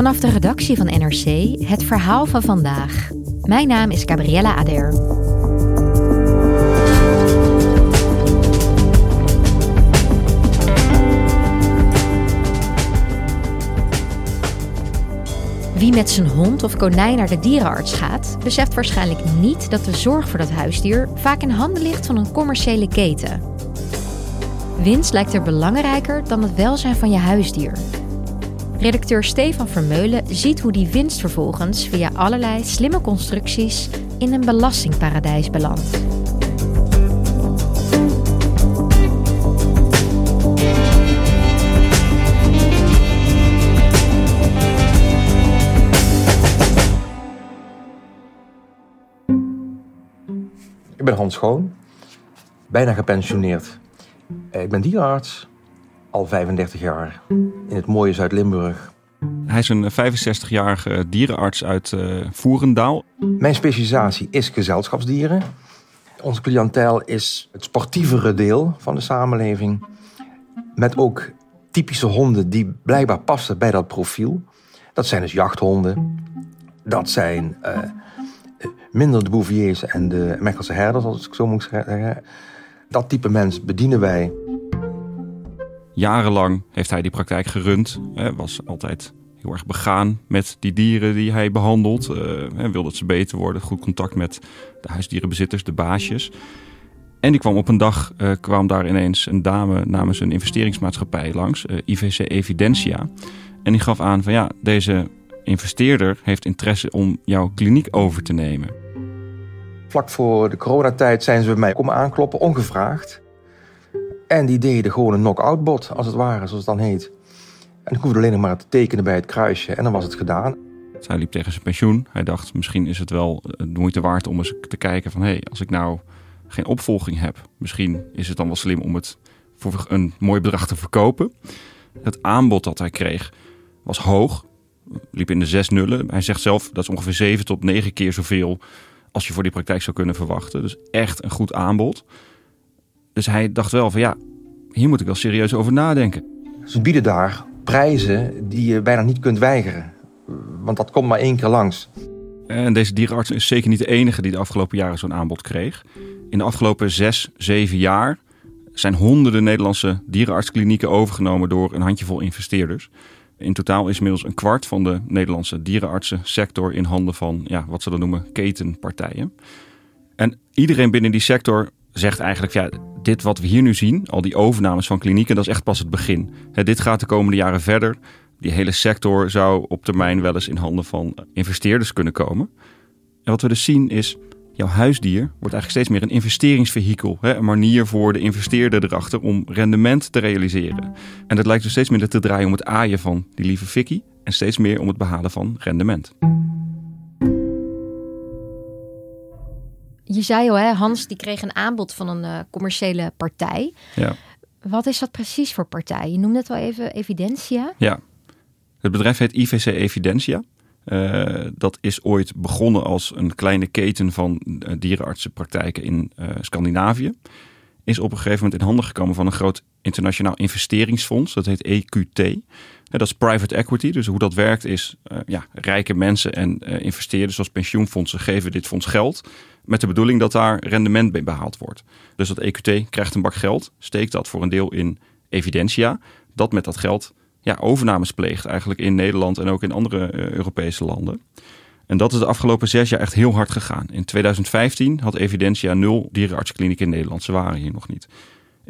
Vanaf de redactie van NRC het verhaal van vandaag. Mijn naam is Gabriella Ader. Wie met zijn hond of konijn naar de dierenarts gaat, beseft waarschijnlijk niet dat de zorg voor dat huisdier vaak in handen ligt van een commerciële keten. Winst lijkt er belangrijker dan het welzijn van je huisdier. Redacteur Stefan Vermeulen ziet hoe die winst vervolgens via allerlei slimme constructies in een belastingparadijs belandt. Ik ben Hans Schoon, bijna gepensioneerd. Eh, ik ben dierenarts, al 35 jaar in het mooie Zuid-Limburg. Hij is een 65-jarige dierenarts uit uh, Voerendaal. Mijn specialisatie is gezelschapsdieren. Onze cliëntel is het sportievere deel van de samenleving. Met ook typische honden die blijkbaar passen bij dat profiel. Dat zijn dus jachthonden. Dat zijn uh, minder de Bouviers en de Mechelse herders, als ik zo moet zeggen. Dat type mens bedienen wij. Jarenlang heeft hij die praktijk gerund. Was altijd heel erg begaan met die dieren die hij behandelt. Hij eh, wilde dat ze beter worden. Goed contact met de huisdierenbezitters, de baasjes. En die kwam op een dag, uh, kwam daar ineens een dame namens een investeringsmaatschappij langs, eh, IVC Evidentia. En die gaf aan van ja, deze investeerder heeft interesse om jouw kliniek over te nemen. Vlak voor de coronatijd zijn ze bij mij komen aankloppen, ongevraagd. En die deden gewoon een knock-out bot, als het ware, zoals het dan heet. En ik hoefde alleen nog maar te tekenen bij het kruisje en dan was het gedaan. Hij liep tegen zijn pensioen. Hij dacht, misschien is het wel de moeite waard om eens te kijken van... hé, hey, als ik nou geen opvolging heb, misschien is het dan wel slim om het voor een mooi bedrag te verkopen. Het aanbod dat hij kreeg was hoog liep in de zes nullen. Hij zegt zelf dat is ongeveer zeven tot negen keer zoveel als je voor die praktijk zou kunnen verwachten. Dus echt een goed aanbod. Dus hij dacht wel van ja, hier moet ik wel serieus over nadenken. Ze bieden daar prijzen die je bijna niet kunt weigeren. Want dat komt maar één keer langs. En deze dierenarts is zeker niet de enige die de afgelopen jaren zo'n aanbod kreeg. In de afgelopen zes, zeven jaar zijn honderden Nederlandse dierenartsklinieken overgenomen door een handjevol investeerders. In totaal is inmiddels een kwart van de Nederlandse dierenartsensector in handen van ja, wat ze dan noemen ketenpartijen. En iedereen binnen die sector zegt eigenlijk, ja, dit wat we hier nu zien, al die overnames van klinieken, dat is echt pas het begin. dit gaat de komende jaren verder. Die hele sector zou op termijn wel eens in handen van investeerders kunnen komen. En wat we dus zien is jouw huisdier wordt eigenlijk steeds meer een investeringsvehikel. Hè? Een manier voor de investeerder erachter om rendement te realiseren. En dat lijkt dus steeds minder te draaien om het aaien van die lieve Vicky. En steeds meer om het behalen van rendement. Je zei al, hè, Hans die kreeg een aanbod van een uh, commerciële partij. Ja. Wat is dat precies voor partij? Je noemde het al even Evidentia. Ja, het bedrijf heet IVC Evidentia. Uh, dat is ooit begonnen als een kleine keten van uh, dierenartsenpraktijken in Scandinavië. Is op een gegeven moment in handen gekomen van een groot internationaal investeringsfonds. Dat heet EQT. dat is private equity. Dus hoe dat werkt is, ja, rijke mensen en investeerders zoals pensioenfondsen geven dit fonds geld. Met de bedoeling dat daar rendement bij behaald wordt. Dus dat EQT krijgt een bak geld, steekt dat voor een deel in Evidentia. Dat met dat geld ja, overnames pleegt eigenlijk in Nederland en ook in andere uh, Europese landen. En dat is de afgelopen zes jaar echt heel hard gegaan. In 2015 had Evidentia nul dierenartsklinieken in Nederland. Ze waren hier nog niet.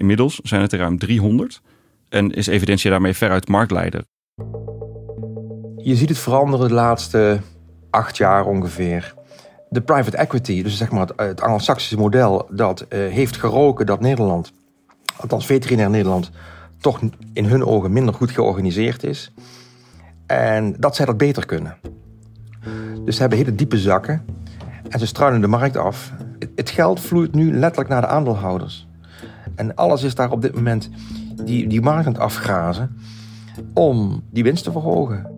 Inmiddels zijn het er ruim 300 en is Evidentia daarmee veruit marktleider. Je ziet het veranderen de laatste acht jaar ongeveer. De private equity, dus zeg maar het, het Anglo-Saxische model, dat uh, heeft geroken dat Nederland, althans veterinair Nederland, toch in hun ogen minder goed georganiseerd is. En dat zij dat beter kunnen. Dus ze hebben hele diepe zakken en ze struinen de markt af. Het geld vloeit nu letterlijk naar de aandeelhouders. En alles is daar op dit moment die, die markt aan het afgrazen om die winst te verhogen.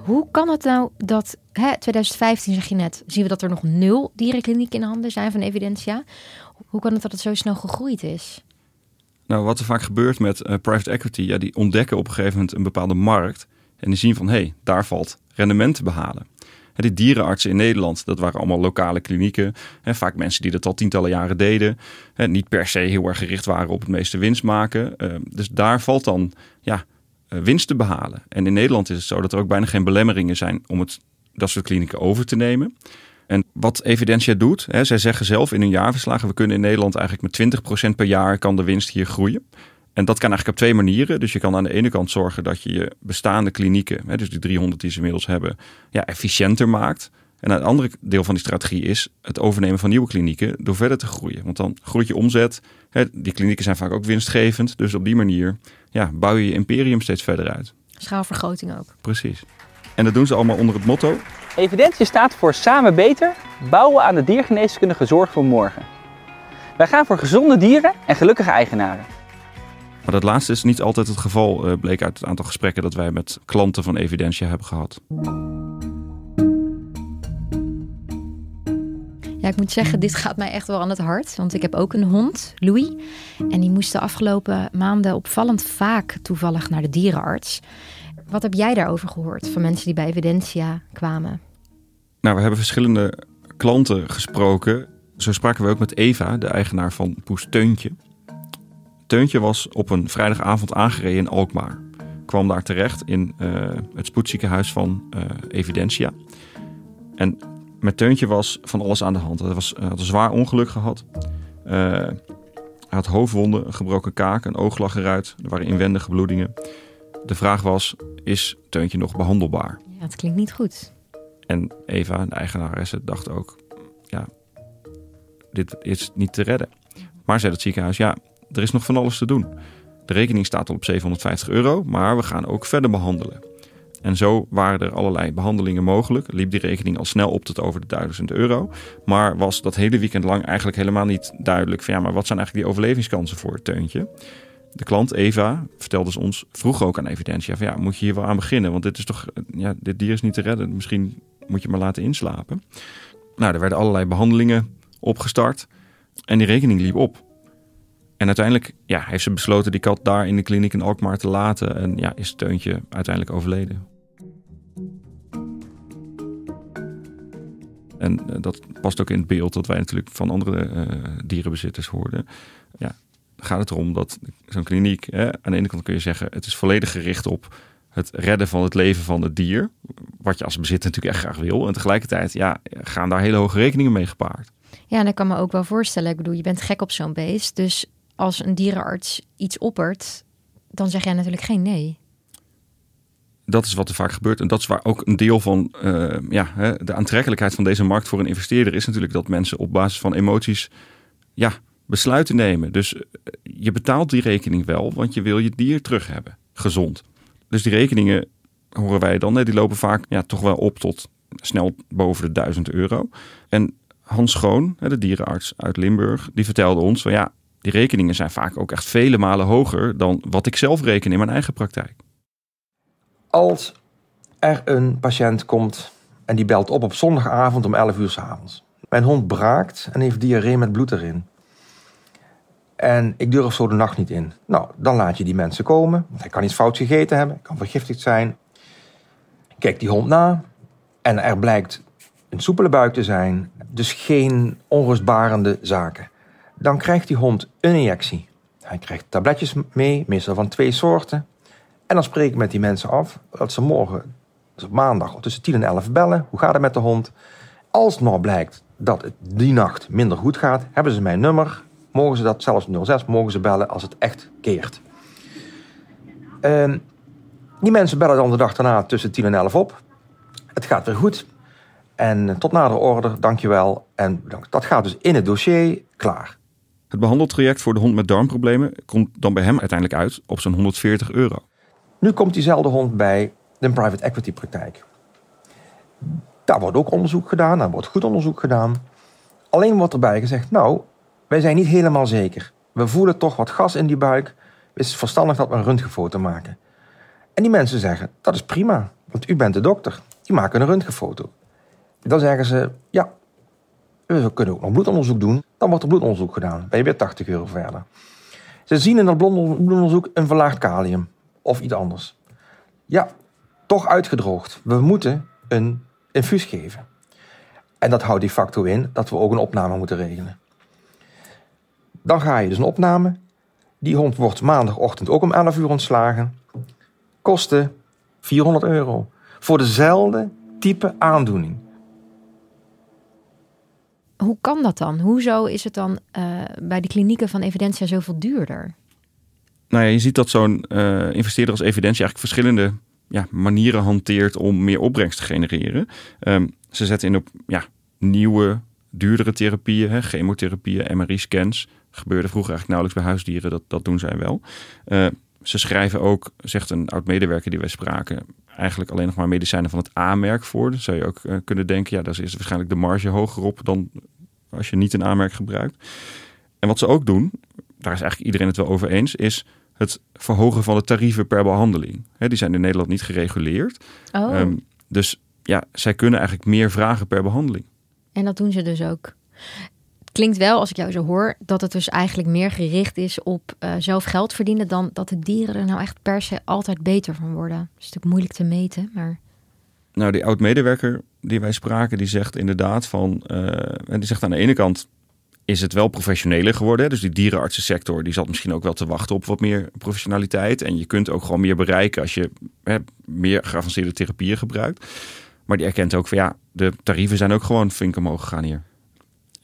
Hoe kan het nou dat, hè, 2015 zeg je net, zien we dat er nog nul dierenklinieken in handen zijn van Evidentia. Hoe kan het dat het zo snel gegroeid is? Nou, wat er vaak gebeurt met uh, private equity, ja, die ontdekken op een gegeven moment een bepaalde markt. En die zien van, hé, hey, daar valt rendement te behalen. Die dierenartsen in Nederland, dat waren allemaal lokale klinieken. Vaak mensen die dat al tientallen jaren deden. Niet per se heel erg gericht waren op het meeste winst maken. Ehm, dus daar valt dan ja, eh, winst te behalen. En in Nederland is het zo dat er ook bijna geen belemmeringen zijn om het, dat soort klinieken over te nemen. En wat Evidentia doet, hè, zij zeggen zelf in hun jaarverslagen, we kunnen in Nederland eigenlijk met 20% per jaar kan de winst hier groeien. En dat kan eigenlijk op twee manieren. Dus je kan aan de ene kant zorgen dat je je bestaande klinieken, hè, dus die 300 die ze inmiddels hebben, ja, efficiënter maakt. En het andere deel van die strategie is het overnemen van nieuwe klinieken door verder te groeien. Want dan groeit je omzet. Hè, die klinieken zijn vaak ook winstgevend. Dus op die manier ja, bouw je je imperium steeds verder uit. Schaalvergroting ook. Precies. En dat doen ze allemaal onder het motto. Evidentie staat voor samen beter bouwen aan de diergeneeskundige zorg voor morgen. Wij gaan voor gezonde dieren en gelukkige eigenaren. Maar dat laatste is niet altijd het geval, eh, bleek uit het aantal gesprekken dat wij met klanten van Evidentia hebben gehad. Ja, ik moet zeggen, dit gaat mij echt wel aan het hart. Want ik heb ook een hond, Louis. En die moest de afgelopen maanden opvallend vaak toevallig naar de dierenarts. Wat heb jij daarover gehoord van mensen die bij Evidentia kwamen? Nou, we hebben verschillende klanten gesproken. Zo spraken we ook met Eva, de eigenaar van Poes Teuntje. Teuntje was op een vrijdagavond aangereden in Alkmaar. Kwam daar terecht in uh, het spoedziekenhuis van uh, Evidentia. En met Teuntje was van alles aan de hand. Hij was, had een zwaar ongeluk gehad. Uh, hij had hoofdwonden, een gebroken kaak, een oog lag eruit. Er waren inwendige bloedingen. De vraag was, is Teuntje nog behandelbaar? Ja, het klinkt niet goed. En Eva, de eigenaresse, dacht ook, ja, dit is niet te redden. Maar zei het ziekenhuis, ja, er is nog van alles te doen. De rekening staat al op 750 euro, maar we gaan ook verder behandelen. En zo waren er allerlei behandelingen mogelijk. Liep die rekening al snel op tot over de 1000 euro. Maar was dat hele weekend lang eigenlijk helemaal niet duidelijk van ja, maar wat zijn eigenlijk die overlevingskansen voor het teuntje? De klant Eva vertelde ze ons, vroeg ook aan Evidentia van ja, moet je hier wel aan beginnen? Want dit is toch, ja, dit dier is niet te redden. Misschien moet je maar laten inslapen. Nou, er werden allerlei behandelingen opgestart en die rekening liep op. En uiteindelijk ja, heeft ze besloten die kat daar in de kliniek in Alkmaar te laten. En ja, is het Teuntje uiteindelijk overleden. En uh, dat past ook in het beeld dat wij natuurlijk van andere uh, dierenbezitters hoorden. Ja, gaat het erom dat zo'n kliniek, hè, aan de ene kant kun je zeggen, het is volledig gericht op het redden van het leven van het dier. Wat je als bezitter natuurlijk echt graag wil. En tegelijkertijd ja, gaan daar hele hoge rekeningen mee gepaard. Ja, en ik kan me ook wel voorstellen. Ik bedoel, je bent gek op zo'n beest. Dus als een dierenarts iets oppert, dan zeg jij natuurlijk geen nee. Dat is wat er vaak gebeurt. En dat is waar ook een deel van uh, ja, de aantrekkelijkheid van deze markt voor een investeerder is natuurlijk dat mensen op basis van emoties ja, besluiten nemen. Dus je betaalt die rekening wel, want je wil je dier terug hebben, gezond. Dus die rekeningen horen wij dan, die lopen vaak ja, toch wel op tot snel boven de 1000 euro. En Hans Schoon, de dierenarts uit Limburg, die vertelde ons van ja, die rekeningen zijn vaak ook echt vele malen hoger dan wat ik zelf reken in mijn eigen praktijk. Als er een patiënt komt en die belt op op zondagavond om 11 uur s avonds. Mijn hond braakt en heeft diarree met bloed erin. En ik durf zo de nacht niet in. Nou, dan laat je die mensen komen. Want hij kan iets fouts gegeten hebben, kan vergiftigd zijn. Kijk die hond na en er blijkt een soepele buik te zijn. Dus geen onrustbarende zaken. Dan krijgt die hond een injectie. Hij krijgt tabletjes mee, meestal van twee soorten. En dan spreek ik met die mensen af dat ze morgen, dus op maandag, tussen 10 en 11 bellen. Hoe gaat het met de hond? Als het maar blijkt dat het die nacht minder goed gaat, hebben ze mijn nummer. Mogen ze dat, zelfs 06, mogen ze bellen als het echt keert. Uh, die mensen bellen dan de dag daarna tussen 10 en 11 op. Het gaat weer goed. En tot nader order, dankjewel. En dat gaat dus in het dossier klaar. Het behandeltraject voor de hond met darmproblemen komt dan bij hem uiteindelijk uit op zo'n 140 euro. Nu komt diezelfde hond bij de private equity praktijk. Daar wordt ook onderzoek gedaan, daar wordt goed onderzoek gedaan. Alleen wordt erbij gezegd, nou, wij zijn niet helemaal zeker. We voelen toch wat gas in die buik. Het is verstandig dat we een röntgenfoto maken. En die mensen zeggen, dat is prima, want u bent de dokter. Die maken een röntgenfoto. Dan zeggen ze, ja, we kunnen ook nog bloedonderzoek doen. Dan wordt er bloedonderzoek gedaan. Ben je weer 80 euro verder. Ze zien in dat bloedonderzoek een verlaagd kalium of iets anders. Ja, toch uitgedroogd. We moeten een infuus geven. En dat houdt de facto in dat we ook een opname moeten regelen. Dan ga je dus een opname. Die hond wordt maandagochtend ook om 11 uur ontslagen. Kosten 400 euro. Voor dezelfde type aandoening. Hoe kan dat dan? Hoezo is het dan uh, bij de klinieken van Evidentia zoveel duurder? Nou ja, je ziet dat zo'n uh, investeerder als Evidentia eigenlijk verschillende ja, manieren hanteert om meer opbrengst te genereren. Um, ze zetten in op ja, nieuwe, duurdere therapieën, hè, chemotherapieën, MRI-scans. Gebeurde vroeger eigenlijk nauwelijks bij huisdieren, dat, dat doen zij wel. Uh, ze schrijven ook, zegt een oud-medewerker die wij spraken, eigenlijk alleen nog maar medicijnen van het A-merk voor. Dan zou je ook kunnen denken, ja, daar is waarschijnlijk de marge hoger op dan als je niet een A-merk gebruikt. En wat ze ook doen, daar is eigenlijk iedereen het wel over eens, is het verhogen van de tarieven per behandeling. He, die zijn in Nederland niet gereguleerd. Oh. Um, dus ja, zij kunnen eigenlijk meer vragen per behandeling. En dat doen ze dus ook. Het klinkt wel, als ik jou zo hoor, dat het dus eigenlijk meer gericht is op uh, zelf geld verdienen dan dat de dieren er nou echt per se altijd beter van worden. Dat is natuurlijk moeilijk te meten, maar. Nou, die oud-medewerker die wij spraken, die zegt inderdaad van, uh, en die zegt aan de ene kant is het wel professioneler geworden. Dus die dierenartsensector die zat misschien ook wel te wachten op wat meer professionaliteit. En je kunt ook gewoon meer bereiken als je hè, meer geavanceerde therapieën gebruikt. Maar die erkent ook van ja, de tarieven zijn ook gewoon flink omhoog gegaan hier.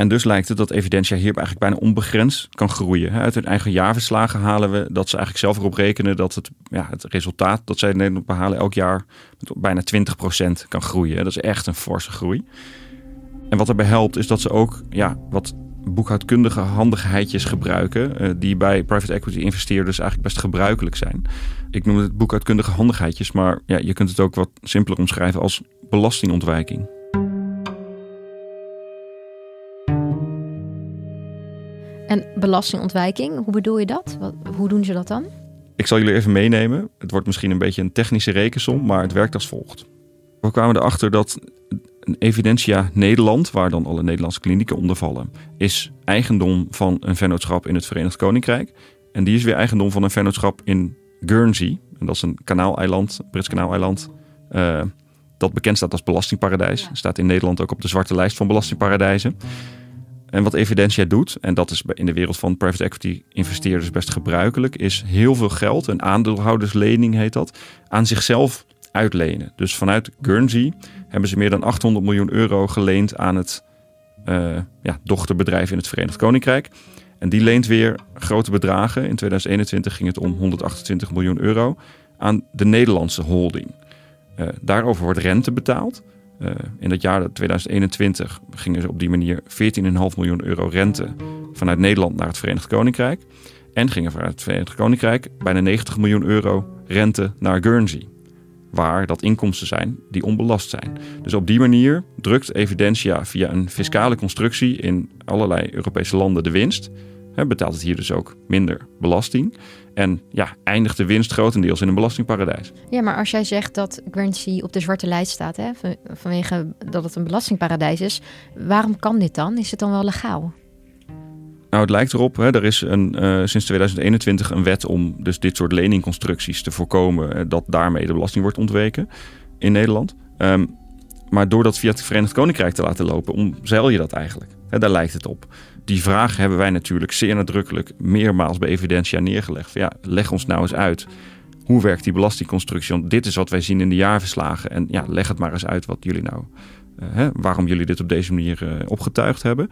En dus lijkt het dat Evidentia hier eigenlijk bijna onbegrensd kan groeien. Uit hun eigen jaarverslagen halen we dat ze eigenlijk zelf erop rekenen dat het, ja, het resultaat dat zij in Nederland behalen elk jaar met bijna 20% kan groeien. Dat is echt een forse groei. En wat erbij helpt is dat ze ook ja, wat boekhoudkundige handigheidjes gebruiken. Uh, die bij private equity investeerders eigenlijk best gebruikelijk zijn. Ik noem het boekhoudkundige handigheidjes, maar ja, je kunt het ook wat simpeler omschrijven als belastingontwijking. En belastingontwijking, hoe bedoel je dat? Wat, hoe doen ze dat dan? Ik zal jullie even meenemen. Het wordt misschien een beetje een technische rekensom, maar het werkt als volgt. We kwamen erachter dat Evidentia Nederland, waar dan alle Nederlandse klinieken onder vallen, is eigendom van een vennootschap in het Verenigd Koninkrijk. En die is weer eigendom van een vennootschap in Guernsey. En dat is een kanaaleiland, Brits kanaaleiland. Uh, dat bekend staat als belastingparadijs. Staat in Nederland ook op de zwarte lijst van belastingparadijzen. En wat Evidentia doet, en dat is in de wereld van private equity investeerders best gebruikelijk, is heel veel geld, een aandeelhouderslening heet dat, aan zichzelf uitlenen. Dus vanuit Guernsey hebben ze meer dan 800 miljoen euro geleend aan het uh, ja, dochterbedrijf in het Verenigd Koninkrijk. En die leent weer grote bedragen. In 2021 ging het om 128 miljoen euro aan de Nederlandse holding. Uh, daarover wordt rente betaald. Uh, in het jaar 2021 gingen ze op die manier 14,5 miljoen euro rente vanuit Nederland naar het Verenigd Koninkrijk. En gingen vanuit het Verenigd Koninkrijk bijna 90 miljoen euro rente naar Guernsey waar dat inkomsten zijn die onbelast zijn. Dus op die manier drukt Evidentia via een fiscale constructie in allerlei Europese landen de winst. He, betaalt het hier dus ook minder belasting. En ja, eindigt de winst grotendeels in een belastingparadijs. Ja, maar als jij zegt dat Guernsey op de zwarte lijst staat, hè, vanwege dat het een belastingparadijs is, waarom kan dit dan? Is het dan wel legaal? Nou, het lijkt erop, hè, er is een, uh, sinds 2021 een wet om dus dit soort leningconstructies te voorkomen, uh, dat daarmee de belasting wordt ontweken in Nederland. Um, maar door dat via het Verenigd Koninkrijk te laten lopen, omzeil je dat eigenlijk. Daar lijkt het op. Die vraag hebben wij natuurlijk zeer nadrukkelijk meermaals bij Evidentia neergelegd. ja, leg ons nou eens uit. Hoe werkt die belastingconstructie? Want dit is wat wij zien in de jaarverslagen. En ja, leg het maar eens uit wat jullie nou, uh, hè, waarom jullie dit op deze manier opgetuigd hebben.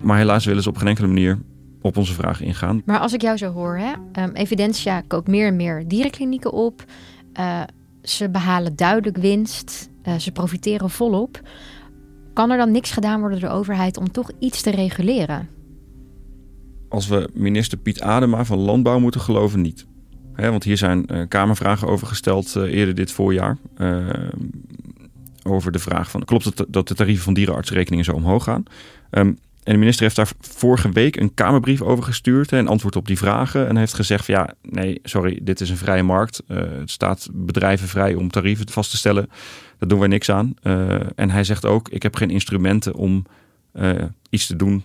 Maar helaas willen ze op geen enkele manier op onze vragen ingaan. Maar als ik jou zo hoor, hè, um, Evidentia koopt meer en meer dierenklinieken op. Uh, ze behalen duidelijk winst. Ze profiteren volop. Kan er dan niks gedaan worden door de overheid om toch iets te reguleren? als we minister Piet Adema van Landbouw moeten geloven, niet. want hier zijn uh, Kamervragen over gesteld uh, eerder dit voorjaar. Uh, over de vraag van, klopt het dat de tarieven van dierenartsrekeningen zo omhoog gaan? Um, en de minister heeft daar vorige week een Kamerbrief over gestuurd en antwoord op die vragen. En heeft gezegd: ja, nee, sorry, dit is een vrije markt. Het staat bedrijven vrij om tarieven vast te stellen. Daar doen wij niks aan. Uh, en hij zegt ook: ik heb geen instrumenten om uh, iets te doen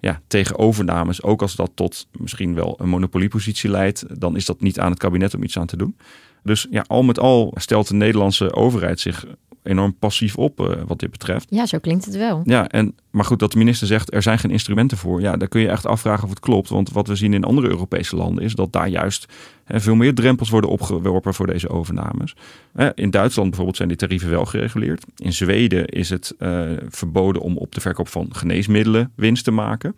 ja, tegen overnames. Ook als dat tot misschien wel een monopoliepositie leidt, dan is dat niet aan het kabinet om iets aan te doen. Dus ja, al met al stelt de Nederlandse overheid zich enorm passief op uh, wat dit betreft. Ja, zo klinkt het wel. Ja, en, maar goed, dat de minister zegt er zijn geen instrumenten voor. Ja, daar kun je echt afvragen of het klopt. Want wat we zien in andere Europese landen is dat daar juist hè, veel meer drempels worden opgeworpen voor deze overnames. in Duitsland bijvoorbeeld zijn die tarieven wel gereguleerd. In Zweden is het uh, verboden om op de verkoop van geneesmiddelen winst te maken.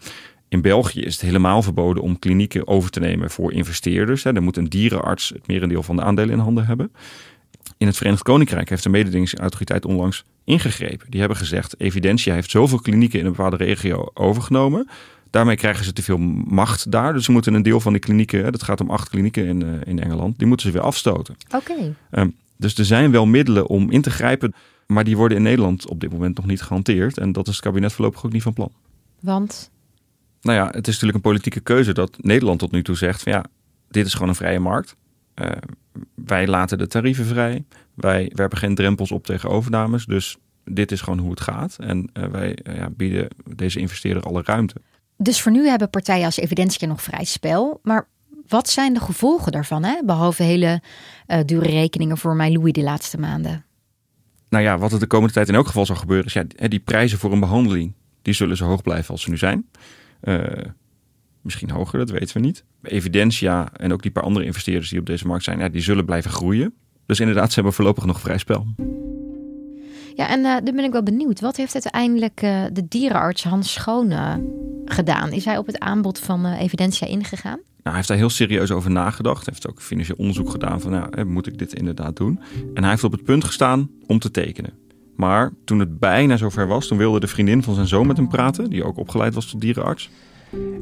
In België is het helemaal verboden om klinieken over te nemen voor investeerders. Er moet een dierenarts het merendeel van de aandelen in handen hebben. In het Verenigd Koninkrijk heeft de mededingingsautoriteit onlangs ingegrepen. Die hebben gezegd: Evidentia heeft zoveel klinieken in een bepaalde regio overgenomen. Daarmee krijgen ze te veel macht daar. Dus ze moeten een deel van die klinieken, dat gaat om acht klinieken in, uh, in Engeland, die moeten ze weer afstoten. Oké. Um, dus er zijn wel middelen om in te grijpen, maar die worden in Nederland op dit moment nog niet gehanteerd. En dat is het kabinet voorlopig ook niet van plan. Want? Nou ja, het is natuurlijk een politieke keuze dat Nederland tot nu toe zegt: van ja, dit is gewoon een vrije markt. Uh, wij laten de tarieven vrij. Wij werpen geen drempels op tegen overnames. Dus dit is gewoon hoe het gaat. En uh, wij uh, ja, bieden deze investeerder alle ruimte. Dus voor nu hebben partijen als Evidentia nog vrij spel. Maar wat zijn de gevolgen daarvan? Hè? Behalve hele dure rekeningen voor mijn Louis de laatste maanden. Nou ja, wat er de komende tijd in elk geval zal gebeuren... is ja, die prijzen voor een behandeling... die zullen zo hoog blijven als ze nu zijn. Misschien hoger, dat weten we niet. Evidentia en ook die paar andere investeerders die op deze markt zijn, ja, die zullen blijven groeien. Dus inderdaad, ze hebben voorlopig nog vrij spel. Ja, en uh, dan ben ik wel benieuwd. Wat heeft uiteindelijk uh, de dierenarts Hans Schone gedaan? Is hij op het aanbod van uh, Evidentia ingegaan? Nou, hij heeft daar heel serieus over nagedacht. Hij heeft ook financieel onderzoek gedaan van, nou, moet ik dit inderdaad doen? En hij heeft op het punt gestaan om te tekenen. Maar toen het bijna zover was, toen wilde de vriendin van zijn zoon met hem praten, die ook opgeleid was tot dierenarts.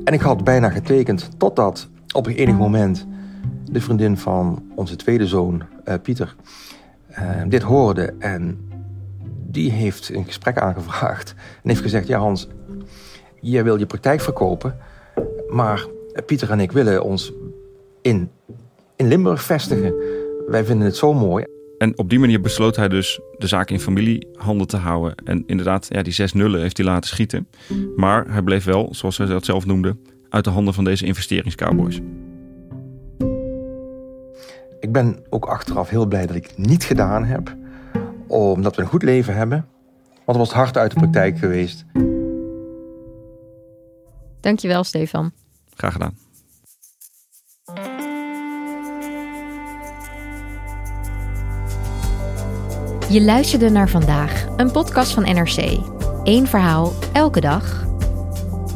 En ik had bijna getekend totdat op een enig moment de vriendin van onze tweede zoon, uh, Pieter, uh, dit hoorde. En die heeft een gesprek aangevraagd en heeft gezegd: Ja, Hans, je wil je praktijk verkopen, maar Pieter en ik willen ons in, in Limburg vestigen. Wij vinden het zo mooi. En op die manier besloot hij dus de zaak in familiehanden te houden. En inderdaad, ja, die zes nullen heeft hij laten schieten. Maar hij bleef wel, zoals hij dat zelf noemde, uit de handen van deze investeringscowboys. Ik ben ook achteraf heel blij dat ik het niet gedaan heb. Omdat we een goed leven hebben. Want het was hard uit de praktijk geweest. Dankjewel, Stefan. Graag gedaan. Je luisterde naar vandaag, een podcast van NRC. Eén verhaal, elke dag.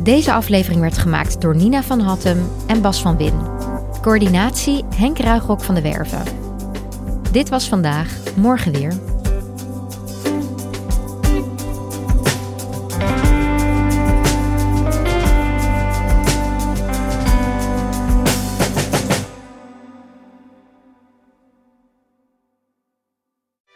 Deze aflevering werd gemaakt door Nina van Hattem en Bas van Win. Coördinatie Henk Ruigrok van de Werven. Dit was vandaag, morgen weer.